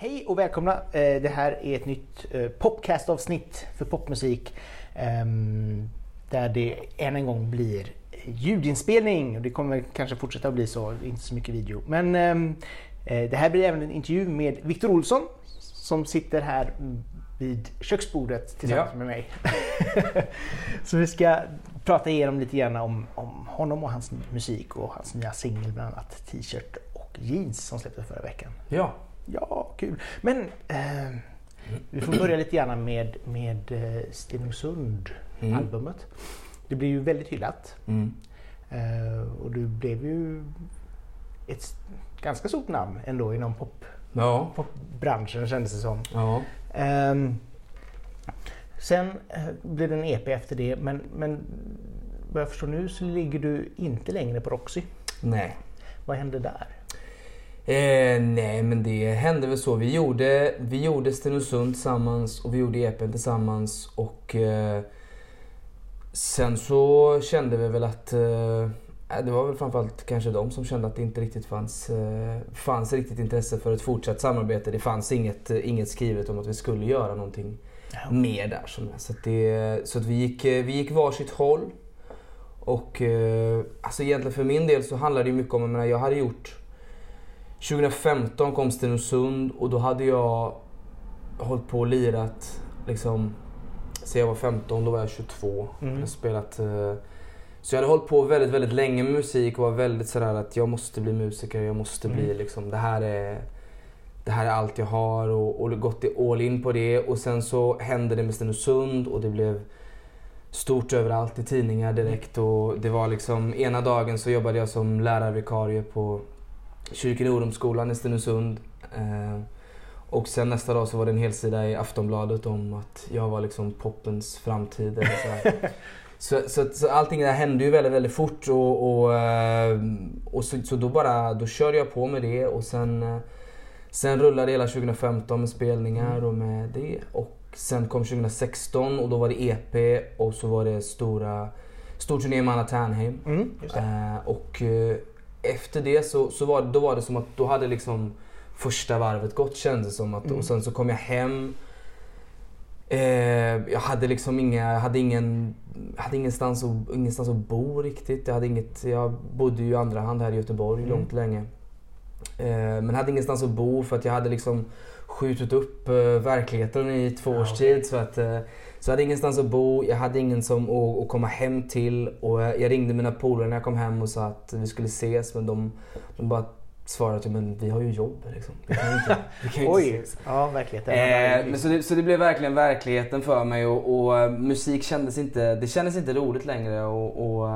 Hej och välkomna! Eh, Det här är ett nytt eh, popcastavsnitt för popmusik. ehm, Där det än en gång blir ljudinspelning. Och Det kommer kanske fortsätta att bli så, inte så mycket video. Men ehm, eh, det här blir även en intervju med Viktor Olsson som sitter här vid köksbordet tillsammans Ja. med mig. så vi ska prata igenom lite grann om, om honom och hans musik och hans nya singel bland annat T-shirt och jeans som släpptes förra veckan. Ja. Ja, kul. Men eh, vi får börja lite grann med, med eh, Stenungsund-albumet. Det blev ju väldigt hyllat. Mm. Eh, och du blev ju ett ganska stort namn ändå inom pop, Ja. popbranschen kändes det som. Ja. Ehm, sen eh, blev det en EP efter det men, men vad jag förstår nu så ligger du inte längre på Roxy. Nej. Vad hände där? Eh, nej men det hände väl så. Vi gjorde, vi gjorde Stenungsund tillsammans och vi gjorde EPn tillsammans och eh, sen så kände vi väl att eh, det var väl framförallt kanske de som kände att det inte riktigt fanns, eh, fanns riktigt intresse för ett fortsatt samarbete. Det fanns inget, eh, inget skrivet om att vi skulle göra någonting Ja. mer där. Som så att, det, så att vi, gick, eh, vi gick varsitt håll. Och eh, alltså egentligen för min del så handlade det mycket om, jag menar jag hade gjort 2015 kom Stenungsund och då hade jag hållit på och lirat liksom sen jag var 15, då var jag 22. Mm. Jag spelat, eh, så jag hade hållit på väldigt, väldigt länge med musik och var väldigt sådär att jag måste bli musiker, jag måste bli Mm. liksom, det här är det här är allt jag har och, och gått all in på det och sen så hände det med Stenungsund och det blev stort överallt i tidningar direkt och det var liksom ena dagen så jobbade jag som lärarvikarie på Kyrkan i Stenungsund. Eh, och sen nästa dag så var det en helsida i Aftonbladet om att jag var liksom poppens framtid. Så, så, så, så allting där hände ju väldigt, väldigt fort och, och, eh, och så, så då bara, då körde jag på med det och sen, eh, sen rullade hela 2015 med spelningar och med det. Och sen kom 2016 och då var det EP och så var det stora, stor turné med Anna Ternheim. Mm, och efter det så, så var, då var det som att då hade liksom första varvet gått kändes som. Att, Mm. Och sen så kom jag hem. Eh, jag hade liksom inga, hade ingen, hade ingenstans, att, ingenstans att bo riktigt. Jag, hade inget, jag bodde ju i andra hand här i Göteborg Mm. långt länge. Eh, men hade ingenstans att bo för att jag hade liksom skjutit upp eh, verkligheten i två års tid. Så, att, eh, så jag hade ingenstans att bo, jag hade ingen som att, att komma hem till. Och jag ringde mina polare när jag kom hem och sa att vi skulle ses men de, de bara svarade att men vi har ju jobb liksom. Vi kan inte, vi kan inte Oj, ses. ja verkligheten. Eh, men så, det, så det blev verkligen verkligheten för mig och, och musik kändes inte, det kändes inte roligt längre. Och, och,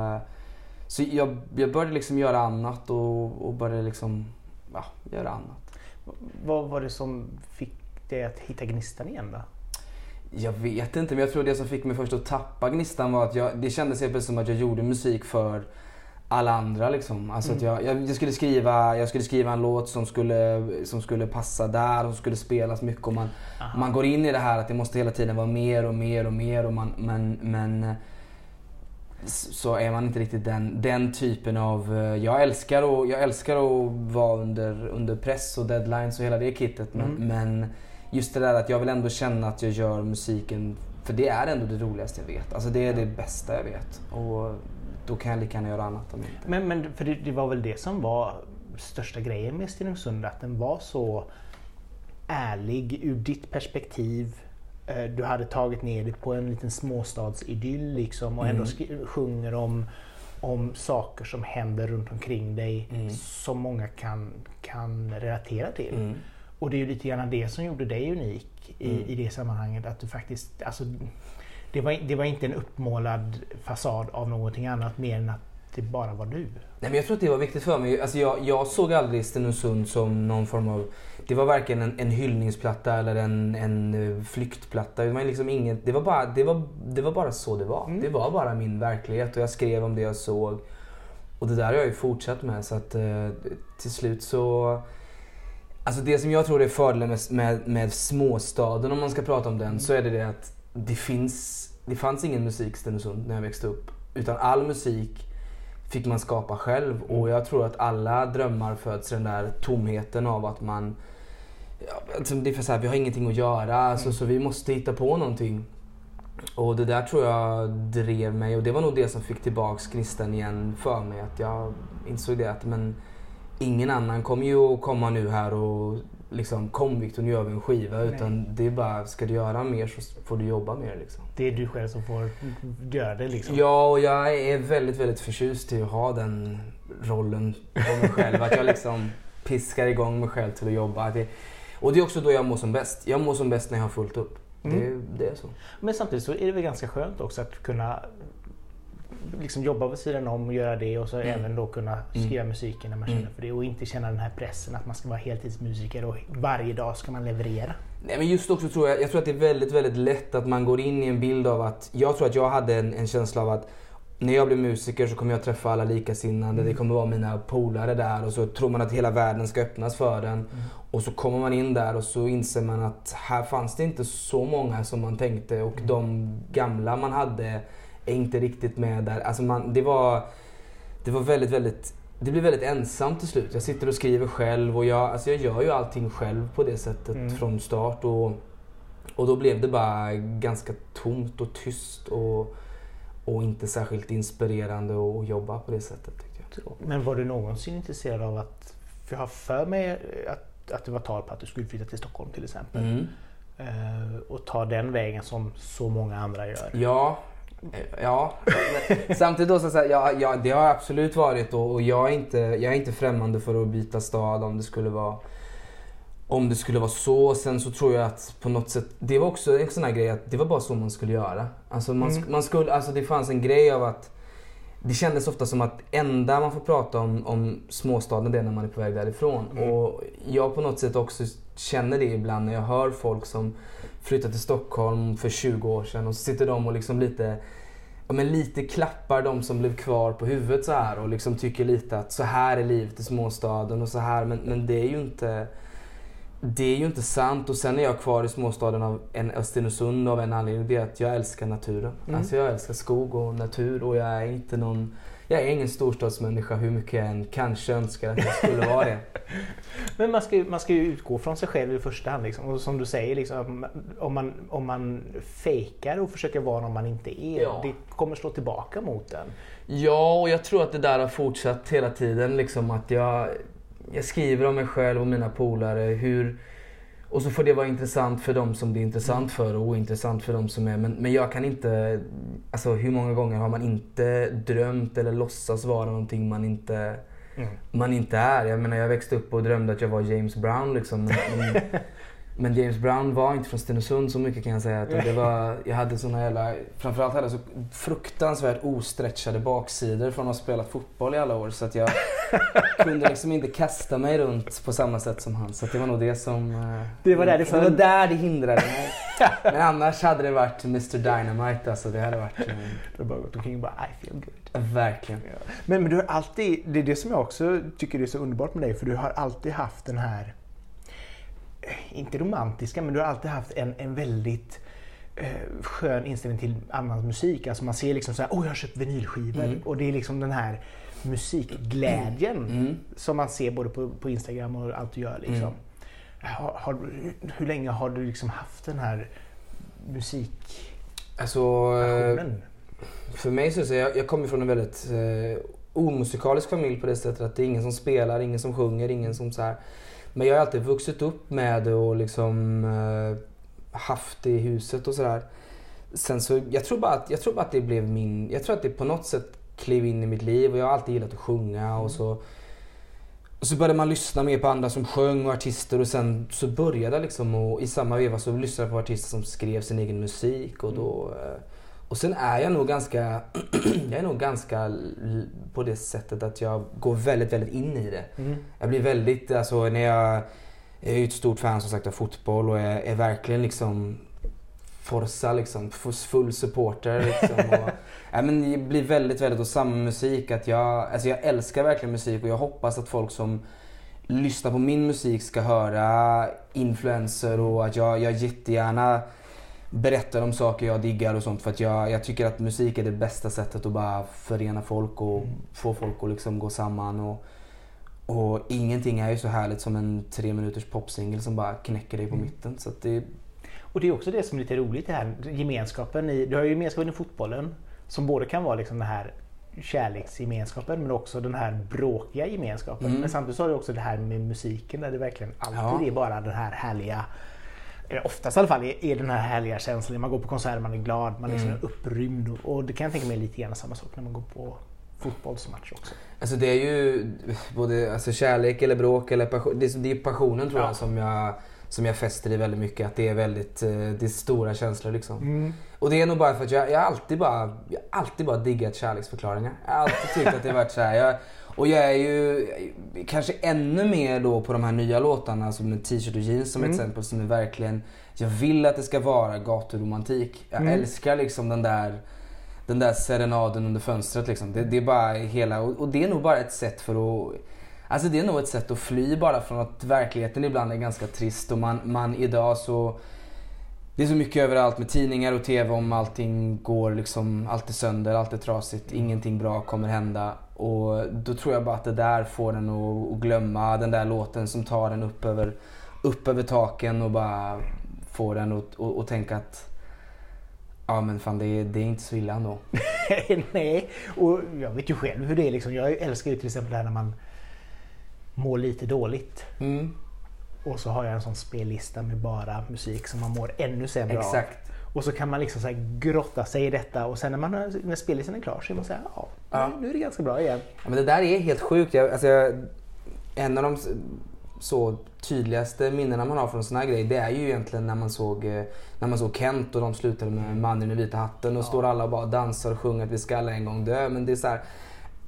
så jag, jag började liksom göra annat och, och började liksom, ja, göra annat. Vad var det som fick dig att hitta gnistan igen då? Jag vet inte, men jag tror det som fick mig först att tappa gnistan var att jag, det kändes helt plötsligt som att jag gjorde musik för alla andra liksom. Alltså att jag, jag, skulle skriva, jag skulle skriva en låt som skulle, som skulle passa där och skulle spelas mycket. Och man, Aha. man går in i det här att det måste hela tiden vara mer och mer och mer. Och man, men, men så är man inte riktigt den, den typen av... eh, Jag älskar, att, jag älskar att vara under, under press och deadlines och hela det kittet. Men, Mm. men just det där att jag vill ändå känna att jag gör musiken för det är ändå det roligaste jag vet. Alltså det är det bästa jag vet. Och då kan jag lika gärna göra annat om inte. Men, men för det, det var väl det som var största grejen med Stenungsund, att den var så ärlig ur ditt perspektiv. Eh, Du hade tagit ner det på en liten småstadsidyll liksom och ändå Mm. sjunger om, om saker som händer runt omkring dig Mm. som många kan, kan relatera till. Mm. Och det är ju lite grann det som gjorde dig unik i, Mm. i det sammanhanget. Att du faktiskt, alltså, det, var, det var inte en uppmålad fasad av någonting annat mer än att det bara var du. Nej, men jag tror att det var viktigt för mig. Alltså jag, jag såg aldrig Stenungsund som någon form av... Det var varken en, en hyllningsplatta eller en, en eh, flyktplatta. Det var, liksom inget, det, var bara, det, var, det var bara så det var. Mm. Det var bara min verklighet och jag skrev om det jag såg. Och det där har jag ju fortsatt med så att eh, till slut så... Alltså det som jag tror är fördelen med, med, med småstaden om man ska prata om den så är det det att det finns... Det fanns ingen musik i Stenungsund när jag växte upp. Utan all musik fick man skapa själv och jag tror att alla drömmar föds i den där tomheten av att man Ja, alltså det är för så här, vi har ingenting att göra alltså, så vi måste hitta på någonting. Och det där tror jag drev mig och det var nog det som fick tillbaks gnistan igen för mig. Att jag insåg det att men ingen annan kommer ju att komma nu här och liksom kom Victor nu gör vi en skiva. Nej. Utan det är bara, ska du göra mer så får du jobba mer liksom. Det är du själv som får göra det liksom. Ja, och jag är väldigt, väldigt förtjust i att ha den rollen på mig själv. att jag liksom piskar igång mig själv till att jobba. Det, och det är också då jag mår som bäst. Jag mår som bäst när jag har fullt upp. Mm. Det, det är så. Men samtidigt så är det väl ganska skönt också att kunna liksom jobba vid sidan om och göra det och så Mm. även då kunna skriva musiken när man känner Mm. för det och inte känna den här pressen att man ska vara heltidsmusiker och varje dag ska man leverera. Nej, men just också tror jag, jag tror att det är väldigt, väldigt lätt att man går in i en bild av att, jag tror att jag hade en, en känsla av att när jag blir musiker så kommer jag träffa alla likasinnade, det kommer vara mina polare där och så tror man att hela världen ska öppnas för den. Och så kommer man in där och så inser man att här fanns det inte så många som man tänkte och de gamla man hade är inte riktigt med där. Alltså man, det var, det var väldigt, väldigt det blir väldigt ensamt till slut. Jag sitter och skriver själv och jag, alltså jag gör ju allting själv på det sättet Mm. från start. Och, och då blev det bara ganska tomt och tyst och, och inte särskilt inspirerande att jobba på det sättet tyckte jag. Men var du någonsin intresserad av att, för jag har för mig att, att det var tal på att du skulle flytta till Stockholm till exempel. Mm. Eh, och ta den vägen som så många andra gör. Ja, ja. Samtidigt då så säga, ja, ja, det har absolut varit då, och jag är, inte, jag är inte främmande för att byta stad om det skulle vara om det skulle vara så. Sen så tror jag att på något sätt, det var också en sån här grej att det var bara så man skulle göra. Alltså man, Mm. man skulle, alltså det fanns en grej av att det kändes ofta som att enda man får prata om, om småstaden det är när man är på väg därifrån. Mm. Och jag på något sätt också känner det ibland när jag hör folk som flyttade till Stockholm för 20 år sedan och så sitter de och liksom lite Ja, men lite klappar de som blev kvar på huvudet så här och liksom tycker lite att så här är livet i småstaden och så här men, men det är ju inte det är ju inte sant och sen är jag kvar i småstaden av en Östersund av en anledning. Det är att jag älskar naturen. Mm. Alltså jag älskar skog och natur och jag är inte någon jag är ingen storstadsmänniska hur mycket jag än kanske önskar att jag skulle vara det. Men man ska, man ska ju utgå från sig själv i första hand. Liksom. Och som du säger, liksom, om, man, om man fejkar och försöker vara någon man inte är, Ja. det kommer slå tillbaka mot den. Ja, och jag tror att det där har fortsatt hela tiden. Liksom att jag, jag skriver om mig själv och mina polare. Hur, och så får det vara intressant för dem som det är intressant för och ointressant för dem som är. Men, men jag kan inte... Alltså hur många gånger har man inte drömt eller låtsas vara någonting man inte, Mm. man inte är? Jag menar jag växte upp och drömde att jag var James Brown liksom. Men, men, James Brown var inte från Stenungsund så mycket kan jag säga. Utan det var, jag hade såna jävla, framförallt hade jag så fruktansvärt ostretchade baksidor från att ha spelat fotboll i alla år. Så att jag kunde liksom inte kasta mig runt på samma sätt som han. Så att det var nog det som... eh, Det var där det det var där det hindrade mig. Men annars hade det varit Mr Dynamite alltså. Det hade varit... eh, Du har bara gått omkring och bara I feel good. verkligen. Men, men du har alltid, det är det som jag också tycker är så underbart med dig, för du har alltid haft den här, inte romantiska, men du har alltid haft en, en väldigt eh, skön inställning till annan musik. Alltså man ser liksom så här, åh jag har köpt vinylskivor. Mm. Och det är liksom den här musikglädjen Mm. som man ser både på, på Instagram och allt du gör. Liksom. Mm. Har, har, hur länge har du liksom haft den här musikpassionen? Alltså... eh, För mig så är jag, jag kommer från en väldigt eh, omusikalisk familj på det sättet att det är ingen som spelar, ingen som sjunger, ingen som så här. Men jag har alltid vuxit upp med det och liksom eh, haft det i huset och sådär. Sen så, jag tror, bara att, jag tror bara att det blev min, jag tror att det på något sätt klev in i mitt liv och jag har alltid gillat att sjunga och så. Och så började man lyssna mer på andra som sjöng och artister och sen så började jag liksom och i samma veva så lyssnade jag på artister som skrev sin egen musik och då eh, och sen är jag nog ganska, jag är nog ganska på det sättet att jag går väldigt, väldigt in i det. Mm. Jag blir väldigt, alltså när jag, jag är ju ett stort fan som sagt av fotboll och är, är verkligen liksom Forza liksom, full supporter liksom. Och, ja, men jag blir väldigt, väldigt och samma musik att jag, alltså jag älskar verkligen musik och jag hoppas att folk som lyssnar på min musik ska höra influenser och att jag, jag jättegärna berättar om saker jag diggar och sånt för att jag, jag tycker att musik är det bästa sättet att bara förena folk och få folk att liksom gå samman och, Och ingenting är ju så härligt som en tre minuters popsingel som bara knäcker dig på Mm. mitten. Så det, Och det är också det som är lite roligt det här gemenskapen i, du har ju gemenskapen i fotbollen som både kan vara liksom den här kärleksgemenskapen men också den här bråkiga gemenskapen. Mm. Men samtidigt så har du också det här med musiken där det verkligen alltid Ja. är bara den här härliga oftast i alla fall är, är den här härliga känslan. Man går på konsert, man är glad, man är Mm. liksom upprymd. Och, och det kan jag tänka mig är lite grann samma sak när man går på fotbollsmatch också. Alltså det är ju både alltså kärlek eller bråk eller passion. Det är, det är passionen tror Ja. jag som jag som jag fäster i väldigt mycket. Att det är väldigt, eh, det är stora känslor liksom. Mm. Och det är nog bara för att jag, jag alltid bara, jag alltid bara diggat kärleksförklaringar. Jag har alltid tyckt att det har varit så här. Jag, och jag är ju kanske ännu mer då på de här nya låtarna som med T-shirt och jeans som Mm. exempel som är verkligen, jag vill att det ska vara gaturomantik. Jag Mm. älskar liksom den där den där serenaden under fönstret liksom. Det, det är bara hela, och, och det är nog bara ett sätt för att Alltså det är nog ett sätt att fly bara från att verkligheten ibland är ganska trist och man, man idag så det är så mycket överallt med tidningar och TV om allting går liksom, allt är sönder, allt är trasigt, ingenting bra kommer hända. Och då tror jag bara att det där får en att, att glömma den där låten som tar en upp över, upp över taken och bara får en att, att, att tänka att ja men fan det är, det är inte så illa ändå. Nej, och jag vet ju själv hur det är. Liksom. Jag älskar ju till exempel det här när man mår lite dåligt. Mm, Och så har jag en sån spellista med bara musik som man mår ännu sämre av. exakt. Och så kan man liksom så här grotta sig i detta och sen när, man, när spellistan är klar så är man såhär, ja, Ja. nu är det ganska bra igen. Ja, men det där är helt sjukt. Jag, alltså jag, en av de så tydligaste minnena man har från såna här grejer det är ju egentligen när man såg, eh, när man såg Kent och de slutade med Mannen i vita hatten och står alla och bara dansar och sjunger att vi ska alla en gång dö. Men det är så här,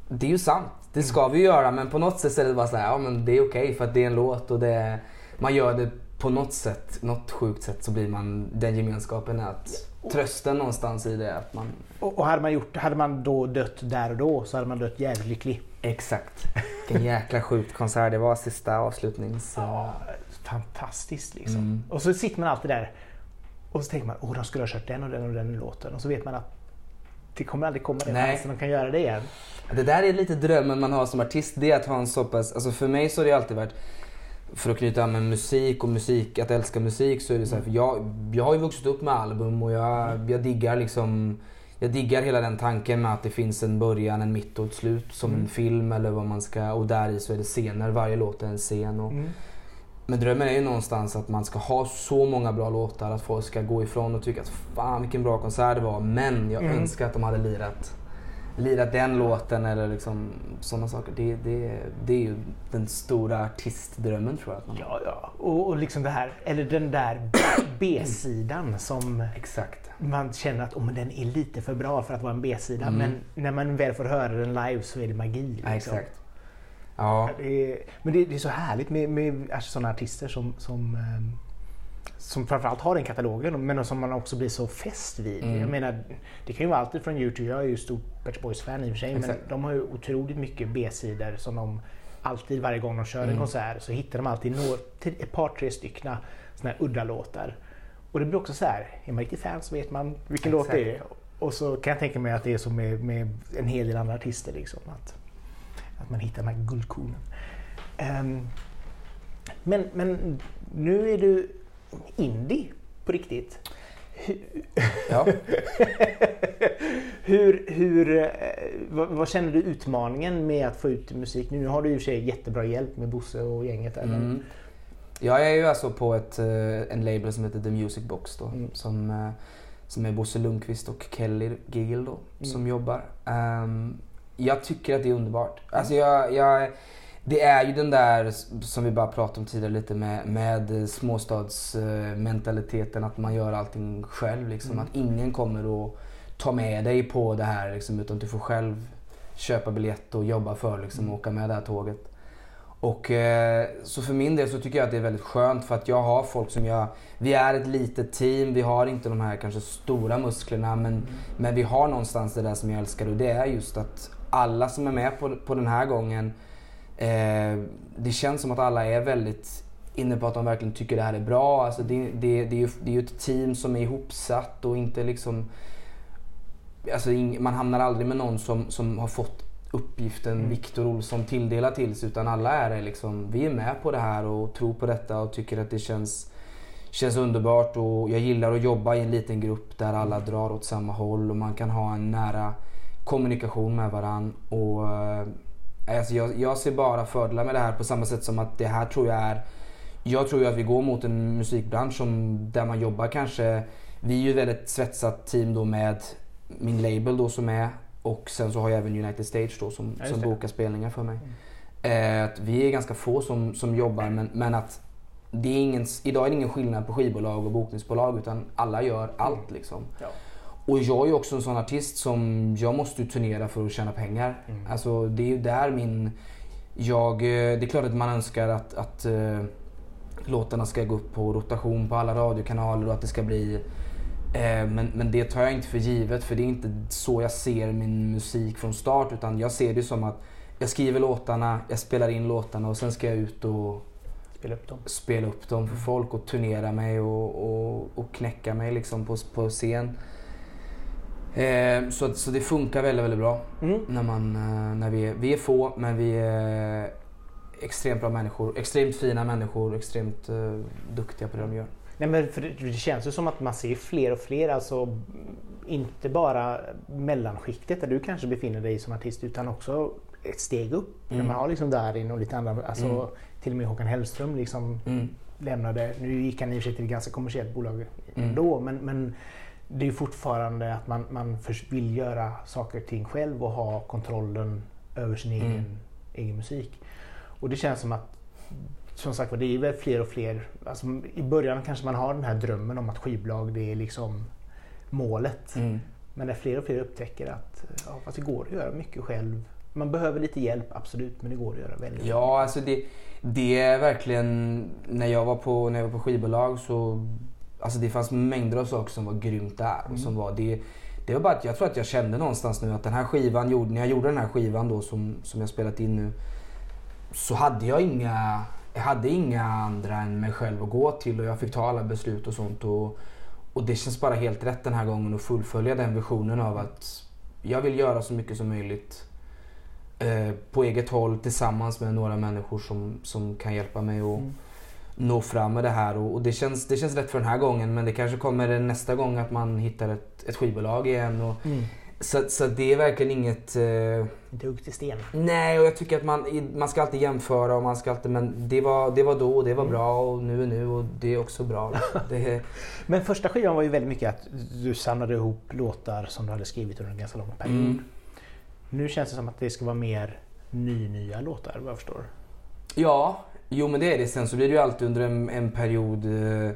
det är ju sant. Det ska vi göra men på något sätt så är det bara så här, ja men det är okej för att det är en låt och det är, man gör det på något sätt, något sjukt sätt så blir man, den gemenskapen att trösten någonstans i det att man Och, och hade, man gjort, hade man då dött där och då så hade man dött jävligt lycklig. Exakt. Vilken jäkla sjukt konsert det var. Sista avslutnings... Ja, fantastiskt liksom. Mm. Och så sitter man alltid där och så tänker man, åh de skulle ha kört den och den och den låten. Och så vet man att det kommer aldrig komma den chansen de kan göra det igen. Det där är lite drömmen man har som artist. Det är att ha en så pass... Alltså för mig så har det alltid varit... För att knyta an med musik och musik, att älska musik så är det så här, för jag, jag har ju vuxit upp med album och jag, jag diggar liksom... Jag diggar hela den tanken med att det finns en början, en mitt och ett slut som Mm. en film eller vad man ska... Och där i så är det scener, varje låt är en scen. Och, Mm. Men drömmen är ju någonstans att man ska ha så många bra låtar att folk ska gå ifrån och tycka att fan vilken bra konsert det var. Men jag Mm. önskar att de hade lirat, lirat den låten eller liksom sådana saker. Det, det, det är ju den stora artistdrömmen tror jag. Att man Ja, ja. Och, och liksom det här, eller den där B-sidan som Exakt. man känner att oh, men den är lite för bra för att vara en B-sida. Mm. Men när man väl får höra den live så är det magi. Liksom. Ja, exakt. Ja, Det är, men det, det är så härligt med, med alltså, sådana artister som, som, ehm, som framförallt har den katalogen men som man också blir så fäst vid. Mm. Jag menar, det kan ju vara alltid från YouTube. Jag är ju stor Pet Boys-fan i och för sig men Exakt. de har ju otroligt mycket B-sidor som de alltid varje gång de kör en Mm. konsert så hittar de alltid nå- till ett par tre styckna såna här udda låtar. Och det blir också så här, är man riktigt fan så vet man vilken låt det är. Exakt. Och så kan jag tänka mig att det är så med, med en hel del andra artister. Liksom, att, att man hittar de här guldkornen. Ehm, men, men nu är du indie på riktigt. ja. Hur, hur, eh, vad, vad känner du utmaningen med att få ut musik nu? Har du i och för sig jättebra hjälp med Bosse och gänget. Men- Mm. Jag är ju alltså på ett, eh, en label som heter The Music Box då. Mm. Som, eh, som är Bosse Lundqvist och Kelly Giggle då, som jobbar. Ehm, jag tycker att det är underbart. Alltså jag, jag, det är ju den där som vi bara pratade om tidigare lite med, med småstadsmentaliteten att man gör allting själv. Liksom. Mm. Att ingen kommer att ta med dig på det här liksom, utan du får själv köpa biljett och jobba för liksom, och åka med det här tåget. Och eh, så för min del så tycker jag att det är väldigt skönt för att jag har folk som jag... Vi är ett litet team, vi har inte de här kanske stora musklerna men, men vi har någonstans det där som jag älskar och det är just att alla som är med på, på den här gången eh, det känns som att alla är väldigt inne på att de verkligen tycker det här är bra. Alltså det, det, det, är ju, det är ju ett team som är ihopsatt och inte liksom... Alltså ing, man hamnar aldrig med någon som, som har fått uppgiften Mm. Viktor Olsson tilldelar till sig utan alla är liksom, vi är med på det här och tror på detta och tycker att det känns, känns underbart och jag gillar att jobba i en liten grupp där alla drar åt samma håll och man kan ha en nära kommunikation med varann. Och, eh, alltså jag, jag ser bara fördelar med det här på samma sätt som att det här tror jag är jag tror ju att vi går mot en musikbransch som, där man jobbar kanske... Vi är ju ett väldigt svetsat team då med min label då som är och sen så har jag även United Stage då som, Ja, som bokar spelningar för mig. Eh, att vi är ganska få som, som jobbar men, men att det är ingen, idag är det ingen skillnad på skivbolag och bokningsbolag utan alla gör allt liksom. Ja. Och jag är ju också en sån artist som, jag måste turnera för att tjäna pengar. Mm. Alltså det är ju där min... Jag, eh, det är klart att man önskar att, att eh, låtarna ska gå upp på rotation på alla radiokanaler och att det ska bli... Eh, men, men det tar jag inte för givet för det är inte så jag ser min musik från start utan jag ser det som att jag skriver låtarna, jag spelar in låtarna och sen ska jag ut och Spela upp dem. spela upp dem för folk och turnera mig och, och, och knäcka mig liksom på, på scen. Eh, så, så det funkar väldigt, väldigt bra Mm. när, man, eh, när vi, är, vi är få men vi är extremt bra människor. Extremt fina människor, extremt eh, duktiga på det de gör. Nej, men för det, känns ju som att man ser fler och fler, alltså inte bara mellanskiktet där du kanske befinner dig som artist utan också ett steg upp. Mm. När man har liksom Darin och lite andra, alltså Mm. till och med Håkan Hellström liksom Mm. lämnade, nu gick han i och för sig till ett ganska kommersiellt bolag Mm. men, men det är fortfarande att man, man vill göra saker och ting själv och ha kontrollen över sin egen, Mm. egen musik. Och det känns som att som sagt var, det är väl fler och fler. Alltså, I början kanske man har den här drömmen om att skivbolag det är liksom målet. Mm. Men när fler och fler upptäcker att ja, fast det går att göra mycket själv. Man behöver lite hjälp, absolut, men det går att göra väldigt Ja, alltså det, det är verkligen... När jag var på, när jag var på skivbolag så... Alltså det fanns mängder av saker som var grymt där. Mm. Och som var, det, det var bara att jag tror att jag kände någonstans nu att den här skivan, gjorde, när jag gjorde den här skivan då som, som jag spelat in nu. Så hade jag inga... Jag hade inga andra än mig själv att gå till och jag fick ta alla beslut och sånt. Och, och det känns bara helt rätt den här gången att fullfölja den visionen av att jag vill göra så mycket som möjligt eh, på eget håll tillsammans med några människor som, som kan hjälpa mig att Mm. Nå fram med det här. Och, och det, känns, det känns rätt för den här gången men det kanske kommer nästa gång att man hittar ett, ett skivbolag igen. Och, Mm. så, så det är verkligen inget... Eh, hugg till sten. nej, och jag tycker att man, man ska alltid jämföra och man ska alltid... Men det var, det var då och det var Mm. bra och nu är nu och det är också bra. Det, Men första skivan var ju väldigt mycket att du samlade ihop låtar som du hade skrivit under en ganska lång period. mm. Nu känns det som att det ska vara mer ny-nya låtar vad jag förstår. Ja, jo men det är det. Sen så blir det ju alltid under en, en period eh,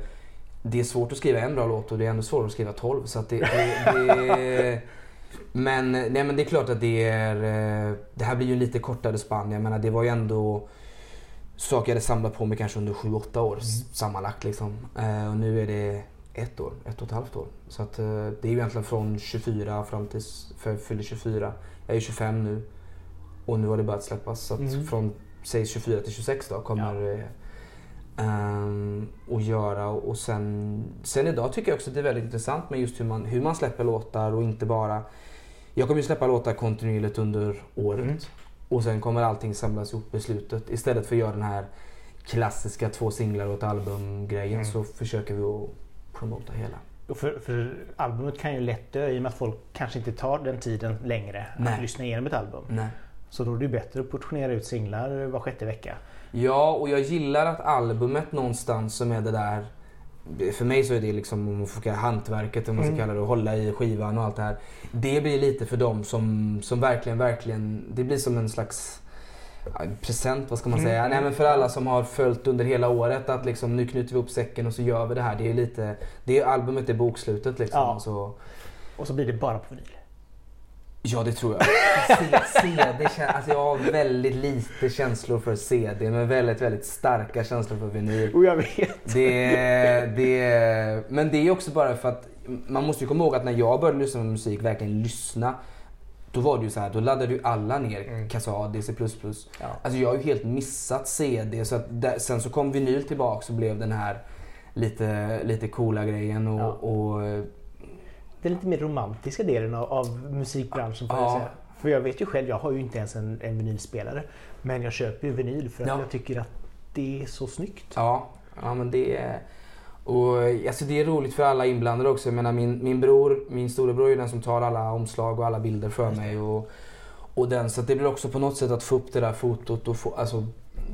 det är svårt att skriva en bra låt och det är ändå svårare att skriva 12. Så det, det, det, men, nej, men det är klart att det är... eh, Det här blir ju en lite kortare spann. Jag menar det var ju ändå saker jag hade samlat på mig kanske under 7-8 år s- sammanlagt. Liksom. Eh, och nu är det ett år, ett och ett halvt år. Så att, eh, det är ju egentligen från 24 fram till för jag fyller 24. Jag är 25 nu och nu har det börjat släppas. Så att Mm. från säg 24 till 26 då kommer det ehm, att göra. Och sen, sen idag tycker jag också att det är väldigt intressant med just hur man, hur man släpper låtar och inte bara... Jag kommer ju släppa låtar kontinuerligt under året. Mm. Och sen kommer allting samlas ihop i slutet. Istället för att göra den här klassiska två singlar och ett album-grejen Mm. så försöker vi att promota hela. För, för albumet kan ju lätt dö i och med att folk kanske inte tar den tiden längre Nej. att lyssna igenom ett album. Nej. Så då är det bättre att portionera ut singlar var sjätte vecka. Ja, och jag gillar att albumet någonstans som är det där... För mig så är det liksom om man får kalla hantverket, om man ska Mm. kalla det, och hålla i skivan och allt det här. Det blir lite för dem som, som verkligen, verkligen... Det blir som en slags present, vad ska man Mm. säga? Nej men för alla som har följt under hela året att liksom nu knyter vi upp säcken och så gör vi det här. Det är lite... Det är, albumet är bokslutet liksom. Ja. Och så, Och så blir det bara på vinyl. Ja, det tror jag. CD, alltså jag har väldigt lite känslor för CD men väldigt, väldigt starka känslor för vinyl. Och jag vet. Det, det, men det är också bara för att man måste ju komma ihåg att när jag började lyssna på musik, verkligen lyssna. Då var det ju så här, då laddade ju alla ner Mm. Kazaa, DC++. Ja. Alltså jag har ju helt missat CD. Så att där, sen så kom vinyl tillbaka och blev den här lite, lite coola grejen. Och, Ja. och Den lite mer romantiska delen av, av musikbranschen får jag säga. För jag vet ju själv, jag har ju inte ens en, en vinylspelare. Men jag köper ju vinyl för att Ja. jag tycker att det är så snyggt. Ja, ja men det är... Och, alltså det är roligt för alla inblandade också. Jag menar, min, min bror, min storebror är den som tar alla omslag och alla bilder för mig. Och, och den, så det blir också på något sätt att få upp det där fotot. Och få, alltså,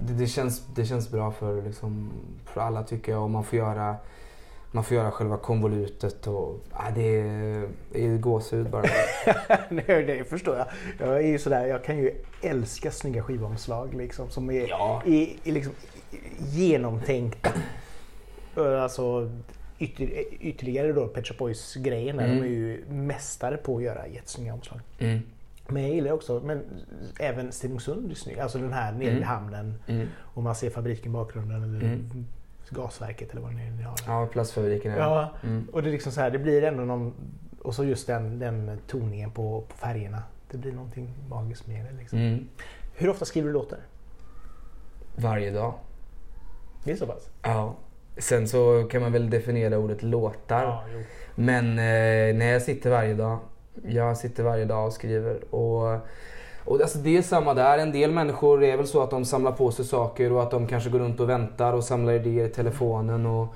det, det, känns, det känns bra för, liksom, för alla tycker jag. Och man får göra, man får göra själva konvolutet. Och, ja, det, är, det är gåshud bara. Nej, det förstår jag. Jag är ju sådär, jag kan ju älska snygga skivomslag liksom som är, Ja. är, är liksom genomtänkta. Alltså ytter, ytterligare då Pet Shop Boys grejen Mm. de är ju mästare på att göra jättesnygga omslag. Mm. Men jag gillar också, men även Stenungsund är snygg. Alltså den här nere Mm. vid hamnen Mm. och man ser fabriken i bakgrunden eller Mm. Gasverket eller vad det är ni har. Ja, plastfabriken. är- Ja, Mm. och det är liksom så här, det blir ändå någon... Och så just den, den toningen på, på färgerna. Det blir någonting magiskt med det. Liksom. Mm. Hur ofta skriver du låtar? Varje dag. Det är så pass? Ja. Sen så kan man väl definiera ordet låtar. jo. Men eh, nej, jag sitter varje dag. Jag sitter varje dag och skriver. Och, och alltså det är samma där. En del människor är väl så att de samlar på sig saker och att de kanske går runt och väntar och samlar idéer i telefonen. Och,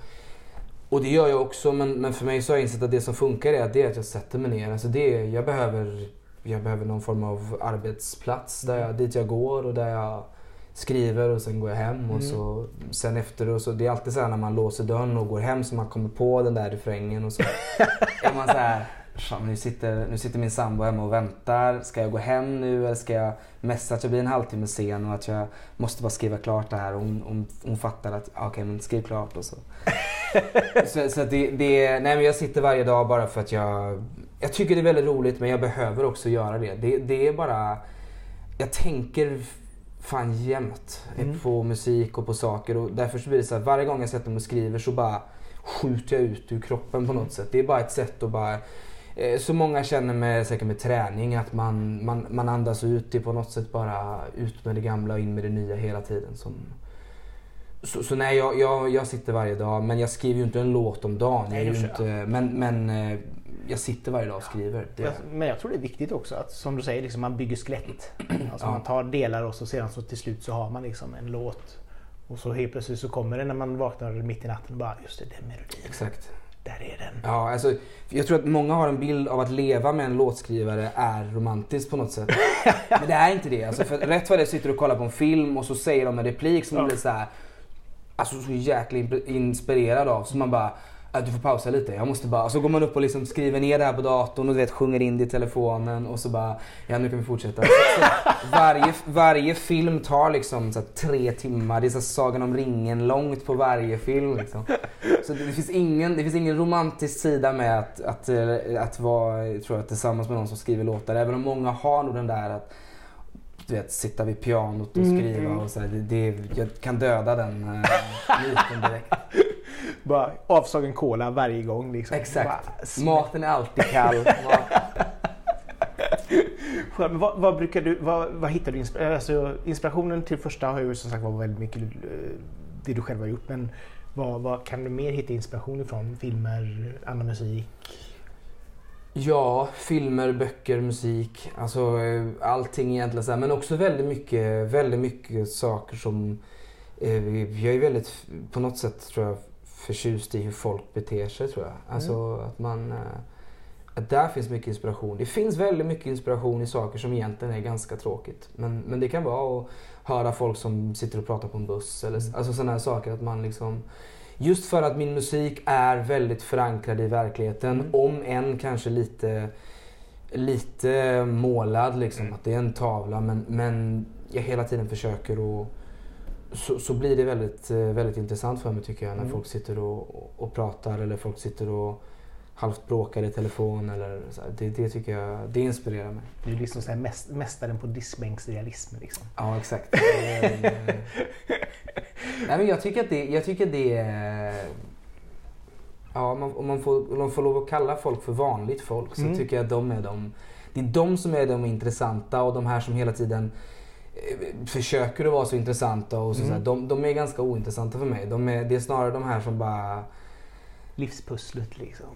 och det gör jag också. Men, men för mig så har jag insett att det som funkar är att, det är att jag sätter mig ner. Alltså det, jag, behöver, jag behöver någon form av arbetsplats där jag, dit jag går och där jag skriver och sen går jag hem. Och Mm. så, sen efter och så, det är alltid så här när man låser dörren och går hem så man kommer på den där refrängen och så är man så här. "Fan, Nu sitter, nu sitter min sambo hemma och väntar. Ska jag gå hem nu eller ska jag messa att jag blir en halvtimme sen och att jag måste bara skriva klart det här. Och hon, hon, hon fattar att okej men skriv klart och så. så så att det, det, nej men jag sitter varje dag bara för att jag, jag tycker det är väldigt roligt men jag behöver också göra det. Det, det är bara, jag tänker fan jämt Mm. på musik och på saker och därför så blir det så här, varje gång jag sätter mig och skriver så bara skjuter jag ut ur kroppen på något sätt. Det är bara ett sätt att bara så många känner med, säkert med träning att man, man, man andas ut. Det är på något sätt bara ut med det gamla och in med det nya hela tiden. Som... Så, så nej, jag, jag, jag sitter varje dag. Men jag skriver ju inte en låt om dagen. Nej, jag inte, men, men eh, jag sitter varje dag och skriver. Det, Men jag tror det är viktigt också att som du säger, liksom, man bygger skelett. Alltså Ja. man tar delar och så sedan så till slut så har man liksom en låt. Och så helt plötsligt så kommer det när man vaknar mitt i natten och bara just det, den melodin. Exakt. Där är den. Ja, alltså, jag tror att många har en bild av att leva med en låtskrivare är romantiskt på något sätt. Men det är inte det. Alltså, för rätt vad det sitter du och kollar på en film och så säger de en replik som Ja. man blir så här, alltså så jäkla inspirerad av. Så man bara, "Ah, du får pausa lite. Jag måste bara, och så går man upp och liksom skriver ner det här på datorn och du vet, sjunger in det i telefonen och så bara, ja nu kan vi fortsätta. Så, varje, varje film tar liksom så här, tre timmar. Det är så här, Sagan om ringen långt på varje film. Liksom. Så det, det, finns ingen, det finns ingen romantisk sida med att, att, eh, att vara jag tror jag, tillsammans med någon som skriver låtar. Även om många har nog den där att du vet, sitta vid pianot och Mm, skriva. mm. Och så här, det, det, jag kan döda den uh, myten direkt. Bara avslagen cola varje gång. Liksom. Exakt. Bara. Maten är alltid kall. Men vad, vad brukar du, vad, vad hittar du inspirationen? Alltså, inspirationen till första har ju som sagt var väldigt mycket eh, det du själv har gjort. Men vad, vad kan du mer hitta inspiration ifrån? Filmer, annan musik? Ja, filmer, böcker, musik. Alltså eh, allting egentligen så. Men också väldigt mycket, väldigt mycket saker som... Eh, jag är väldigt, på något sätt tror jag, förtjust i hur folk beter sig tror jag. Alltså att man... Eh, att där finns mycket inspiration. Det finns väldigt mycket inspiration i saker som egentligen är ganska tråkigt. Men, men det kan vara att höra folk som sitter och pratar på en buss. Eller, Mm. Alltså sådana här saker att man liksom... Just för att min musik är väldigt förankrad i verkligheten. Mm. Om än kanske lite, lite målad liksom. Mm. Att det är en tavla. Men, men jag hela tiden försöker att så, så blir det väldigt, eh, väldigt intressant för mig tycker jag när Mm. folk sitter och, och, och pratar eller folk sitter och halvt bråkar i telefon. Eller så. Det, det tycker jag, det inspirerar mig. Du är liksom så mäst, mästaren på diskbänksrealism. Liksom. Ja, exakt. Eh, Nej, men jag tycker att det, jag tycker det är... Ja, man, om, man får, om man får lov att kalla folk för vanligt folk så Mm. tycker jag att de är de... Det är de som är de intressanta och de här som hela tiden försöker att vara så intressanta och så, Mm. så här, de, de är ganska ointressanta för mig. De är, det är snarare de här som bara livspusslet liksom?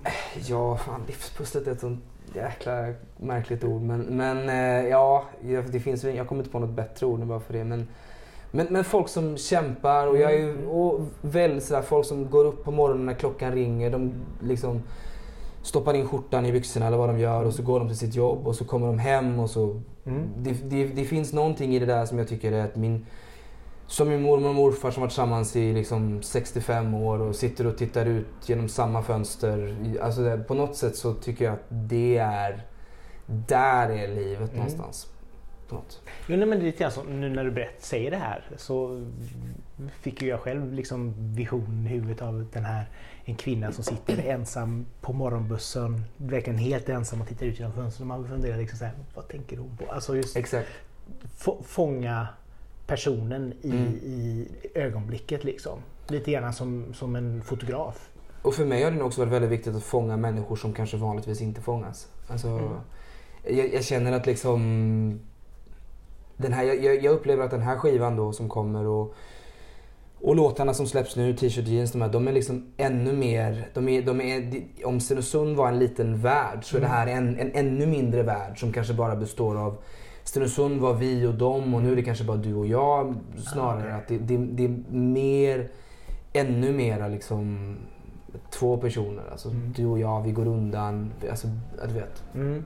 Ja, fan livspusslet är ett sånt jäkla märkligt ord. Men, men eh, ja, det finns, jag kommer inte på något bättre ord bara för det. Men, men, men folk som kämpar och jag är Mm. och väldigt sådär, folk som går upp på morgonen när klockan ringer. De liksom stoppar in skjortan i byxorna eller vad de gör och så går de till sitt jobb och så kommer de hem och så Mm. det, det, det finns någonting i det där som jag tycker är att min... Som min mormor och morfar som varit tillsammans i liksom 65 år och sitter och tittar ut genom samma fönster. Alltså det, på något sätt så tycker jag att det är... Där är livet Mm. någonstans. På något. Jo, nej, men det är lite grann som nu när du berätt, säger det här så fick ju jag själv liksom vision i huvudet av den här en kvinna som sitter ensam på morgonbussen, verkligen helt ensam och tittar ut genom fönstret. Och man funderar liksom så här, vad tänker hon på? Alltså just Exakt. få, fånga personen i, Mm. i ögonblicket liksom. Lite grann som, som en fotograf. Och för mig har det också varit väldigt viktigt att fånga människor som kanske vanligtvis inte fångas. Alltså, Mm. jag, jag känner att liksom... Den här, jag, jag upplever att den här skivan då som kommer och, och låtarna som släpps nu, T-shirt jeans, de, här, de är liksom ännu mer... De är, de är, om Stenungsund var en liten värld så är det här en, en ännu mindre värld som kanske bara består av Stenungsund var vi och dem och nu är det kanske bara du och jag snarare. Att det, det, det är mer, ännu mera liksom två personer. Alltså Mm. du och jag, vi går undan. Alltså, du vet. Mm.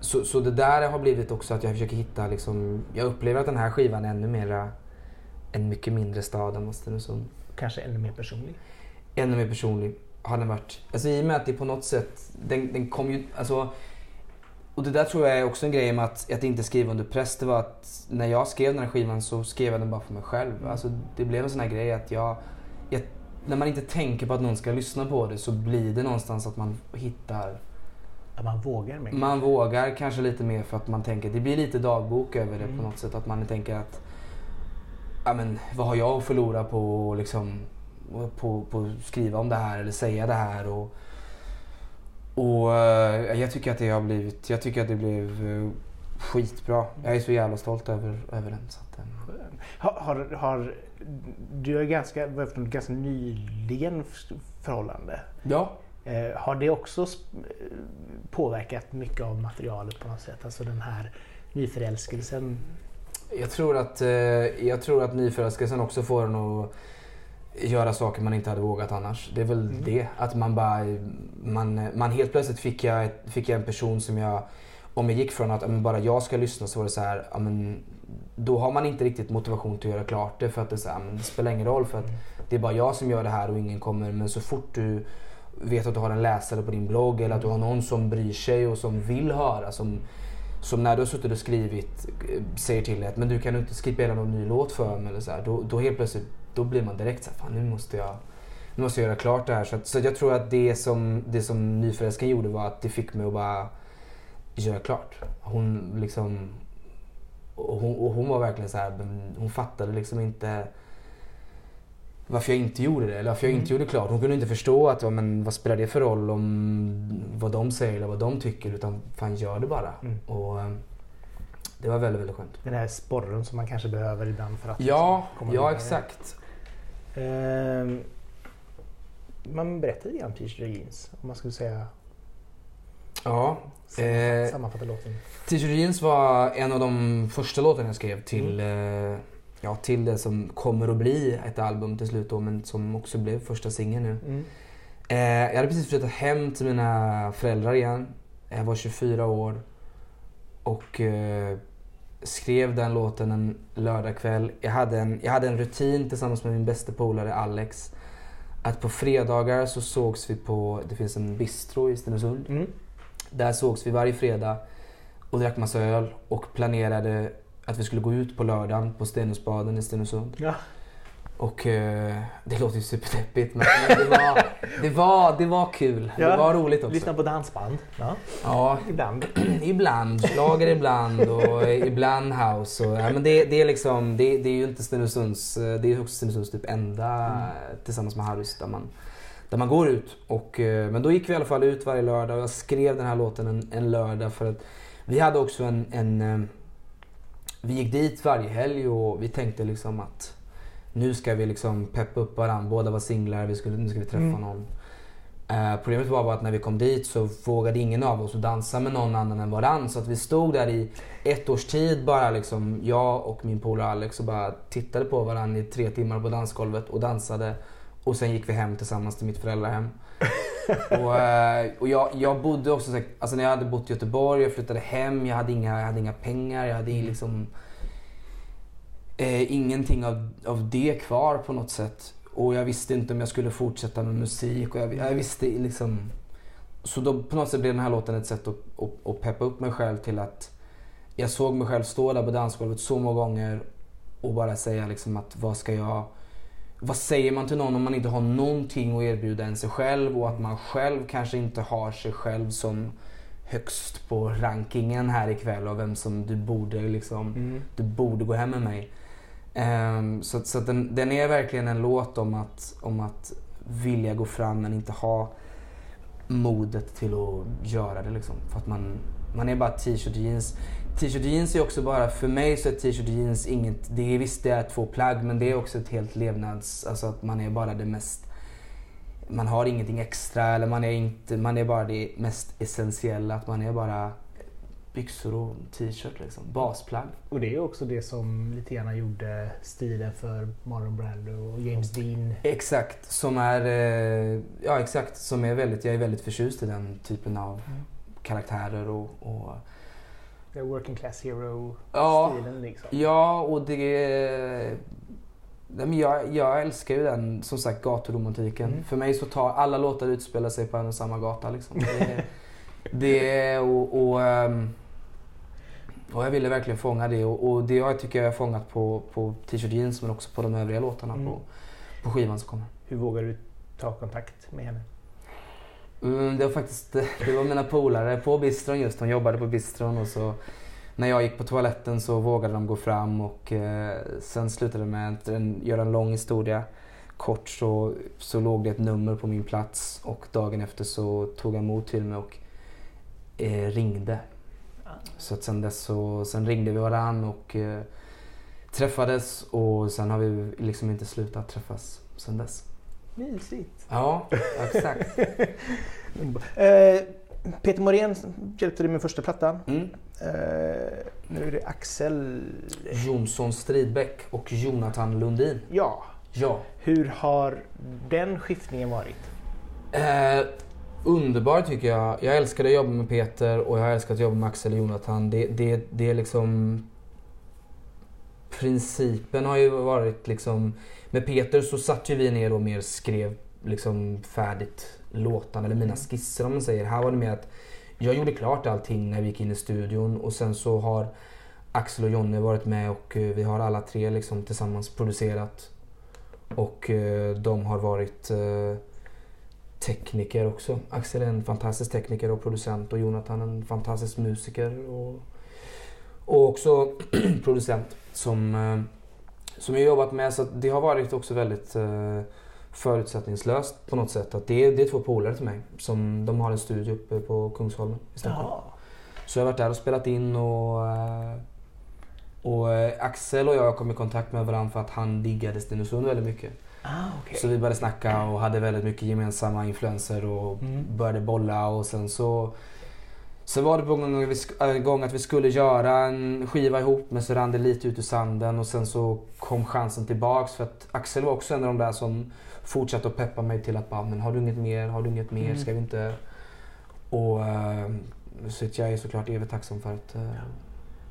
Så, så det där har blivit också att jag försöker hitta liksom, jag upplever att den här skivan är ännu mera en mycket mindre stad än Stenungsund. Kanske ännu mer personlig. Ännu mer personlig har den varit. Alltså i och med att det på något sätt, den, den kom ju, alltså och det där tror jag är också en grej med att, att inte skriva under press. Det var att när jag skrev den här skivan så skrev jag den bara för mig själv. Alltså det blev en sån här grej att jag, jag när man inte tänker på att någon ska lyssna på det så blir det någonstans att man hittar Att man vågar mer. man vågar kanske lite mer för att man tänker, det blir lite dagbok över det Mm. på något sätt. Att man tänker att, ja men vad har jag att förlora på att liksom, på, på skriva om det här eller säga det här. Och, och eh, jag tycker att det har blivit, jag tycker att det blev eh, skitbra. Jag är så jävla stolt över, över den. Så att, eh, Har, har, har, du är ganska, ganska nyligen förhållande. ja, Eh, har det också påverkat mycket av materialet på något sätt? Alltså den här nyförälskelsen? Jag tror att, eh, jag tror att nyförälskelsen också får en att göra saker man inte hade vågat annars. Det är väl Mm. det. Att man bara... Man, man helt plötsligt fick jag, fick jag en person som jag... Om jag gick från att men bara jag ska lyssna så var det så här... Men, då har man inte riktigt motivation till att göra klart det för att det, så här, men det spelar ingen roll för att det är bara jag som gör det här och ingen kommer. Men så fort du vet att du har en läsare på din blogg eller att du har någon som bryr sig och som vill höra. Som, som när du har suttit och skrivit eh, säger till dig att men du kan inte spela någon ny låt för mig. Eller så här, då, då helt plötsligt då blir man direkt så här, fan nu måste jag, nu måste jag göra klart det här. Så, att, så jag tror att det som, det som nyförälskan gjorde var att det fick mig att bara göra klart. Hon liksom, och hon, och hon var verkligen så här, hon fattade liksom inte varför jag inte gjorde det eller varför jag inte Mm. gjorde klart. Hon kunde inte förstå att ja, men, vad spelar det för roll om vad de säger eller vad de tycker utan fan gör det bara. Mm. Och eh, det var väldigt, väldigt skönt. Den här sporren som man kanske behöver ibland för att Ja, liksom komma ja vidare. exakt. Ehm, man berättar lite om t-shirt och jeans. Om man skulle säga Ja, sammanfatta, Eh, sammanfatta låten. T-shirt jeans var en av de första låtarna jag skrev till, eh, ja, till det som kommer att bli ett album till slut då, men som också blev första singeln nu. Mm. Eh, jag hade precis flyttat hem till mina föräldrar igen. Jag var 24 år och eh, skrev den låten en lördagkväll. Jag hade, en, jag hade en rutin tillsammans med min bästa polare Alex. Att på fredagar så sågs vi på, det finns en bistro i Stenungsund. Mm. Där sågs vi varje fredag och drack massa öl och planerade att vi skulle gå ut på lördagen på Stenungsbaden i Stenungsund. Ja. Och eh, det låter ju superdeppigt men, det, var, det, var, det var kul. Ja. Det var roligt också. Lyssna på dansband. Ja, Ja, ibland. ibland. Schlager ibland och ibland house. Och, ja, men det, det, är liksom, det, det är ju inte Stenungsunds, eh, det är också Stenungsunds typ enda Mm. tillsammans med Harrys där man, där man går ut. Och, eh, men då gick vi i alla fall ut varje lördag och jag skrev den här låten en, en lördag för att vi hade också en, en eh, vi gick dit varje helg och vi tänkte liksom att nu ska vi liksom peppa upp varandra. Båda var singlar, vi skulle, nu ska vi träffa Mm. någon. Eh, problemet var bara att när vi kom dit så vågade ingen av oss dansa med någon annan än varann. Så att vi stod där i ett års tid bara liksom, jag och min polare Alex och bara tittade på varandra i tre timmar på dansgolvet och dansade. Och sen gick vi hem tillsammans till mitt föräldrahem. och, eh, och jag, jag bodde också, så- alltså när jag hade bott i Göteborg, jag flyttade hem, jag hade inga, jag hade inga pengar, jag hade liksom eh, ingenting av, av det kvar på något sätt. Och jag visste inte om jag skulle fortsätta med musik. Och jag, jag visste liksom... Så då på något sätt blev den här låten ett sätt att, att, att peppa upp mig själv till att jag såg mig själv stå där på dansgolvet så många gånger och bara säga liksom att vad ska jag... Vad säger man till någon om man inte har någonting att erbjuda än sig själv och att man själv kanske inte har sig själv som högst på rankingen här ikväll och vem som du borde liksom, Mm. du borde gå hem med mig. Ehm, så så den, den är verkligen en låt om att, om att vilja gå fram men inte ha modet till att göra det. Liksom. För att man, man är bara t-shirt och jeans. T-shirt jeans är också bara, för mig så är t-shirt jeans inget, det är visst det är två plagg men det är också ett helt levnads, alltså att man är bara det mest man har ingenting extra eller man är, inte, man är bara det mest essentiella. Att man är bara byxor och t-shirt liksom. Basplagg. Och det är också det som lite grann gjorde stilen för Marlon Brando och James Dean. Exakt, som är, eh, ja exakt, som är väldigt, jag är väldigt förtjust i den typen av Mm. karaktärer och, och The working class hero-stilen ja, liksom. ja och det Nej, men jag, jag älskar ju den, som sagt, gaturomantiken. Mm. För mig så tar alla låtar utspelar sig på en och samma gata. Liksom. Det, det och, och, ehm, och jag ville verkligen fånga det. Och, och det jag tycker jag har fångat på, på T-shirt jeans men också på de övriga låtarna Mm. på, på skivan som kommer. Hur vågar du ta kontakt med henne? Mm, det var faktiskt det var mina polare på bistron just. De jobbade på bistron och så när jag gick på toaletten så vågade de gå fram och eh, sen slutade det med att en, göra en lång historia kort så, så låg det ett nummer på min plats och dagen efter så tog han emot till mig och eh, ringde. Så att sen dess så sen ringde vi varann och eh, träffades och sen har vi liksom inte slutat träffas sen dess. Mysigt. Ja, exakt. Eh, Peter Morén hjälpte dig med första plattan. Mm. Eh, nu är det Axel. Jonsson Stridbäck och Jonathan Lundin. Ja, Ja. hur har den skiftningen varit? Eh, underbar tycker jag. Jag älskade att jobba med Peter och jag har älskat att jobba med Axel och Jonathan. Det, det, det är liksom... Principen har ju varit liksom... Med Peter så satt ju vi ner och mer skrev liksom färdigt låtarna, eller mina skisser om man säger. Här var det mer att jag gjorde klart allting när vi gick in i studion och sen så har Axel och Jonny varit med och eh, vi har alla tre liksom tillsammans producerat. Och eh, de har varit eh, tekniker också. Axel är en fantastisk tekniker och producent och Jonathan en fantastisk musiker och, och också producent som, som jag jobbat med. Så det har varit också väldigt förutsättningslöst på något sätt. Att det, är, det är två polare till mig. Som, de har en studio uppe på Kungsholmen i Stockholm. Jaha. Så jag har varit där och spelat in och, eh, och eh, Axel och jag kom i kontakt med varandra för att han diggade Stenungsund väldigt mycket. Ah, okej. Så vi började snacka och hade väldigt mycket gemensamma influenser och Mm. började bolla och sen så Sen var det på gång, äh, gång att vi skulle göra en skiva ihop men så rann det lite ut ur sanden och sen så kom chansen tillbaks för att Axel var också en av de där som fortsatte att peppa mig till att bara, men har du inget mer, har du inget mer, Mm. ska vi inte... Och äh, så att jag är såklart evigt tacksam för att... Äh,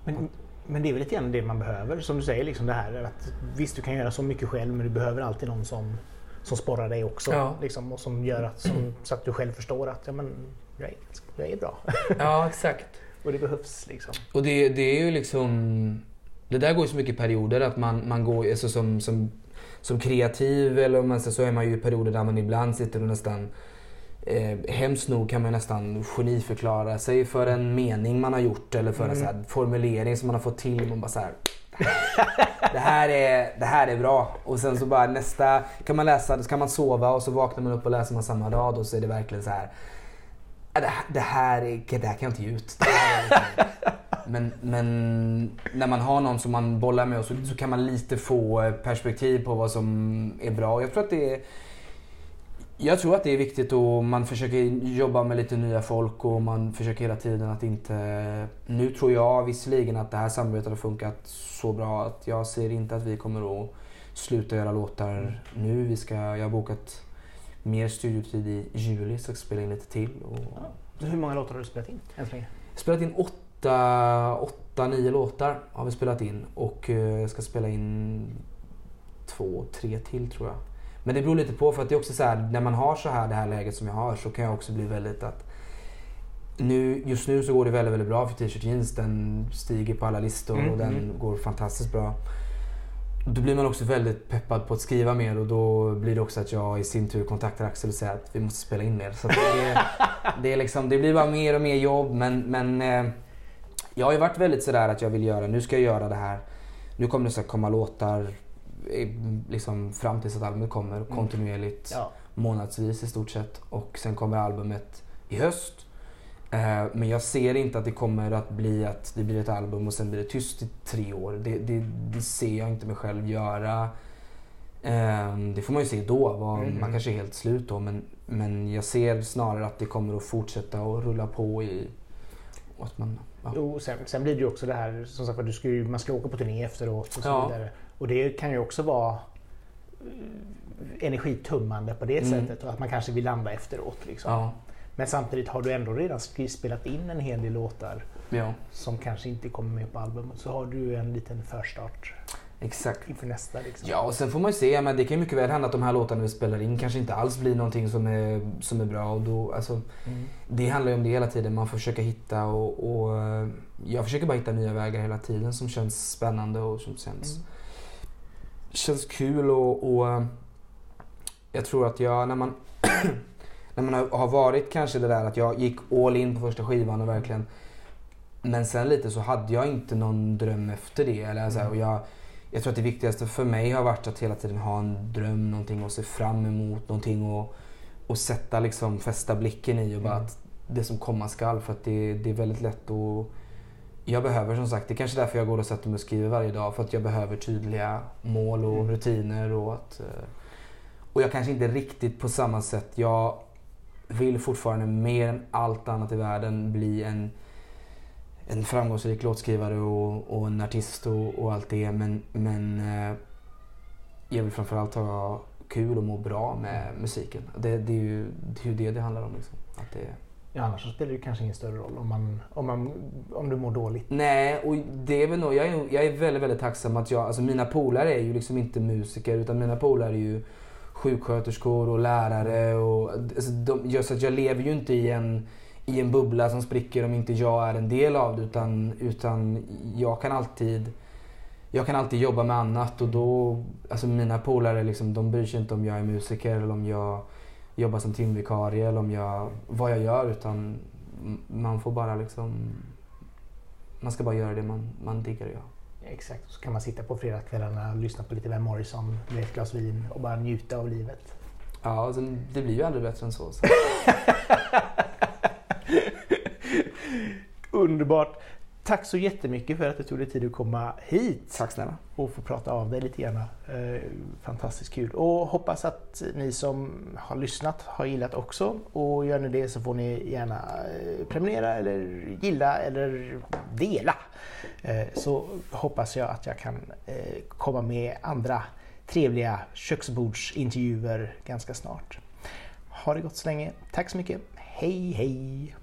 Men, men det är väl lite grann det man behöver, som du säger. Liksom det här, att visst, du kan göra så mycket själv, men du behöver alltid någon som, som sporrar dig också. Ja. Liksom, och som gör att, som, så att du själv förstår att ja, men, jag, är, jag är bra. Ja, exakt. och det behövs. Liksom. Och det, det är ju liksom... Det där går ju så mycket perioder att man, man går alltså som, som, som kreativ eller om man säger så är man ju i perioder där man ibland sitter och nästan eh, hemskt nog kan man nästan geniförklara sig för en mening man har gjort eller för en Mm. så här formulering som man har fått till. Man bara så här, det, här är, det här är bra. Och sen så bara nästa kan man läsa, så kan man sova och så vaknar man upp och läser man samma rad och så är det verkligen så här. "Ja, Det här, det här, är- det här kan jag inte ge ut. Det här är men, men när man har någon som man bollar med så, så kan man lite få eh, perspektiv på vad som är bra. Jag tror att det är... Jag tror att det är viktigt och man försöker jobba med lite nya folk och man försöker hela tiden att inte... Nu tror jag visserligen att det här samarbetet har funkat så bra att jag ser inte att vi kommer att sluta göra låtar nu. Vi ska, jag har bokat mer studiotid i juli så jag ska spela in lite till. Och... Hur många låtar har du spelat in än så länge? Spelat in åtta, åtta, nio låtar har vi spelat in och eh, jag ska spela in två, tre till tror jag. Men det beror lite på för att det är också så här, när man har så här det här läget som jag har så kan jag också bli väldigt att nu, just nu så går det väldigt, väldigt bra för t-shirt jeans. Den stiger på alla listor mm, och den mm. går fantastiskt bra. Då blir man också väldigt peppad på att skriva mer och då blir det också att jag i sin tur kontaktar Axel och säger att vi måste spela in mer. Så det, det, är liksom, det blir bara mer och mer jobb men, men eh, jag har ju varit väldigt sådär att jag vill göra, nu ska jag göra det här. Nu kommer det så komma låtar liksom fram tills att albumet kommer mm. kontinuerligt ja. månadsvis i stort sett. Och sen kommer albumet i höst. Eh, men jag ser inte att det kommer att bli att det blir ett album och sen blir det tyst i tre år. Det, det, det ser jag inte mig själv göra. Eh, det får man ju se då. Vad, mm. Man kanske är helt slut då. Men, men jag ser snarare att det kommer att fortsätta att rulla på i... Att man, ja. Jo, sen, sen blir det ju också det här, som sagt du ska ju, man ska åka på turné efteråt och så ja. vidare. Och det kan ju också vara eh, energitummande på det mm. sättet och att man kanske vill landa efteråt. Liksom. Ja. Men samtidigt har du ändå redan spelat in en hel del låtar ja. som kanske inte kommer med på albumet. Så har du en liten förstart Exakt. inför nästa. Liksom. Ja, och sen får man ju se. Men det kan ju mycket väl hända att de här låtarna vi spelar in kanske inte alls blir någonting som är, som är bra. Och då, alltså, mm. Det handlar ju om det hela tiden. Man får försöka hitta och, och eh, jag försöker bara hitta nya vägar hela tiden som känns spännande och som känns mm känns kul och, och jag tror att jag, när man, när man har varit kanske det där att jag gick all in på första skivan och verkligen men sen lite så hade jag inte någon dröm efter det. Eller så här, och jag, jag tror att det viktigaste för mig har varit att hela tiden ha en dröm, någonting att se fram emot, någonting och, och sätta liksom, fästa blicken i och bara mm. att det som komma skall. För att det, det är väldigt lätt att jag behöver som sagt, det är kanske därför jag går och sätter mig och skriver varje dag. För att jag behöver tydliga mål och mm. rutiner. Och, att, eh, och jag kanske inte riktigt på samma sätt, jag vill fortfarande mer än allt annat i världen bli en, en framgångsrik låtskrivare och, och en artist och, och, allt det. Men, men eh, jag vill framförallt ha kul och må bra med musiken. Det, det, är, ju, det är ju det det handlar om. Liksom. Att det, Ja, annars så spelar det kanske ingen större roll om, man, om, man, om du mår dåligt. Nej, och det är väl nog, jag, är, jag är väldigt, väldigt tacksam att jag, alltså mina polare är ju liksom inte musiker utan mina polare är ju sjuksköterskor och lärare. Och, alltså de, så att jag lever ju inte i en, i en bubbla som spricker om inte jag är en del av det utan, utan jag kan alltid jag kan alltid jobba med annat och då, alltså mina polare liksom, de bryr sig inte om jag är musiker eller om jag jobba som timvikarie eller om jag, vad jag gör utan man får bara liksom, man ska bara göra det man, man diggar att göra. Exakt, så kan man sitta på fredagskvällarna och lyssna på lite Van Morrison med ett glas vin och bara njuta av livet. Ja, alltså, det blir ju aldrig bättre än så. så. Underbart! Tack så jättemycket för att du tog dig tid att komma hit. Tack snälla. Och få prata av dig lite grann. Eh, fantastiskt kul. Och hoppas att ni som har lyssnat har gillat också. Och gör ni det så får ni gärna eh, prenumerera eller gilla eller dela. Eh, så hoppas jag att jag kan komma med andra trevliga köksbordsintervjuer ganska snart. Ha det gott så länge. Tack så mycket. Hej hej!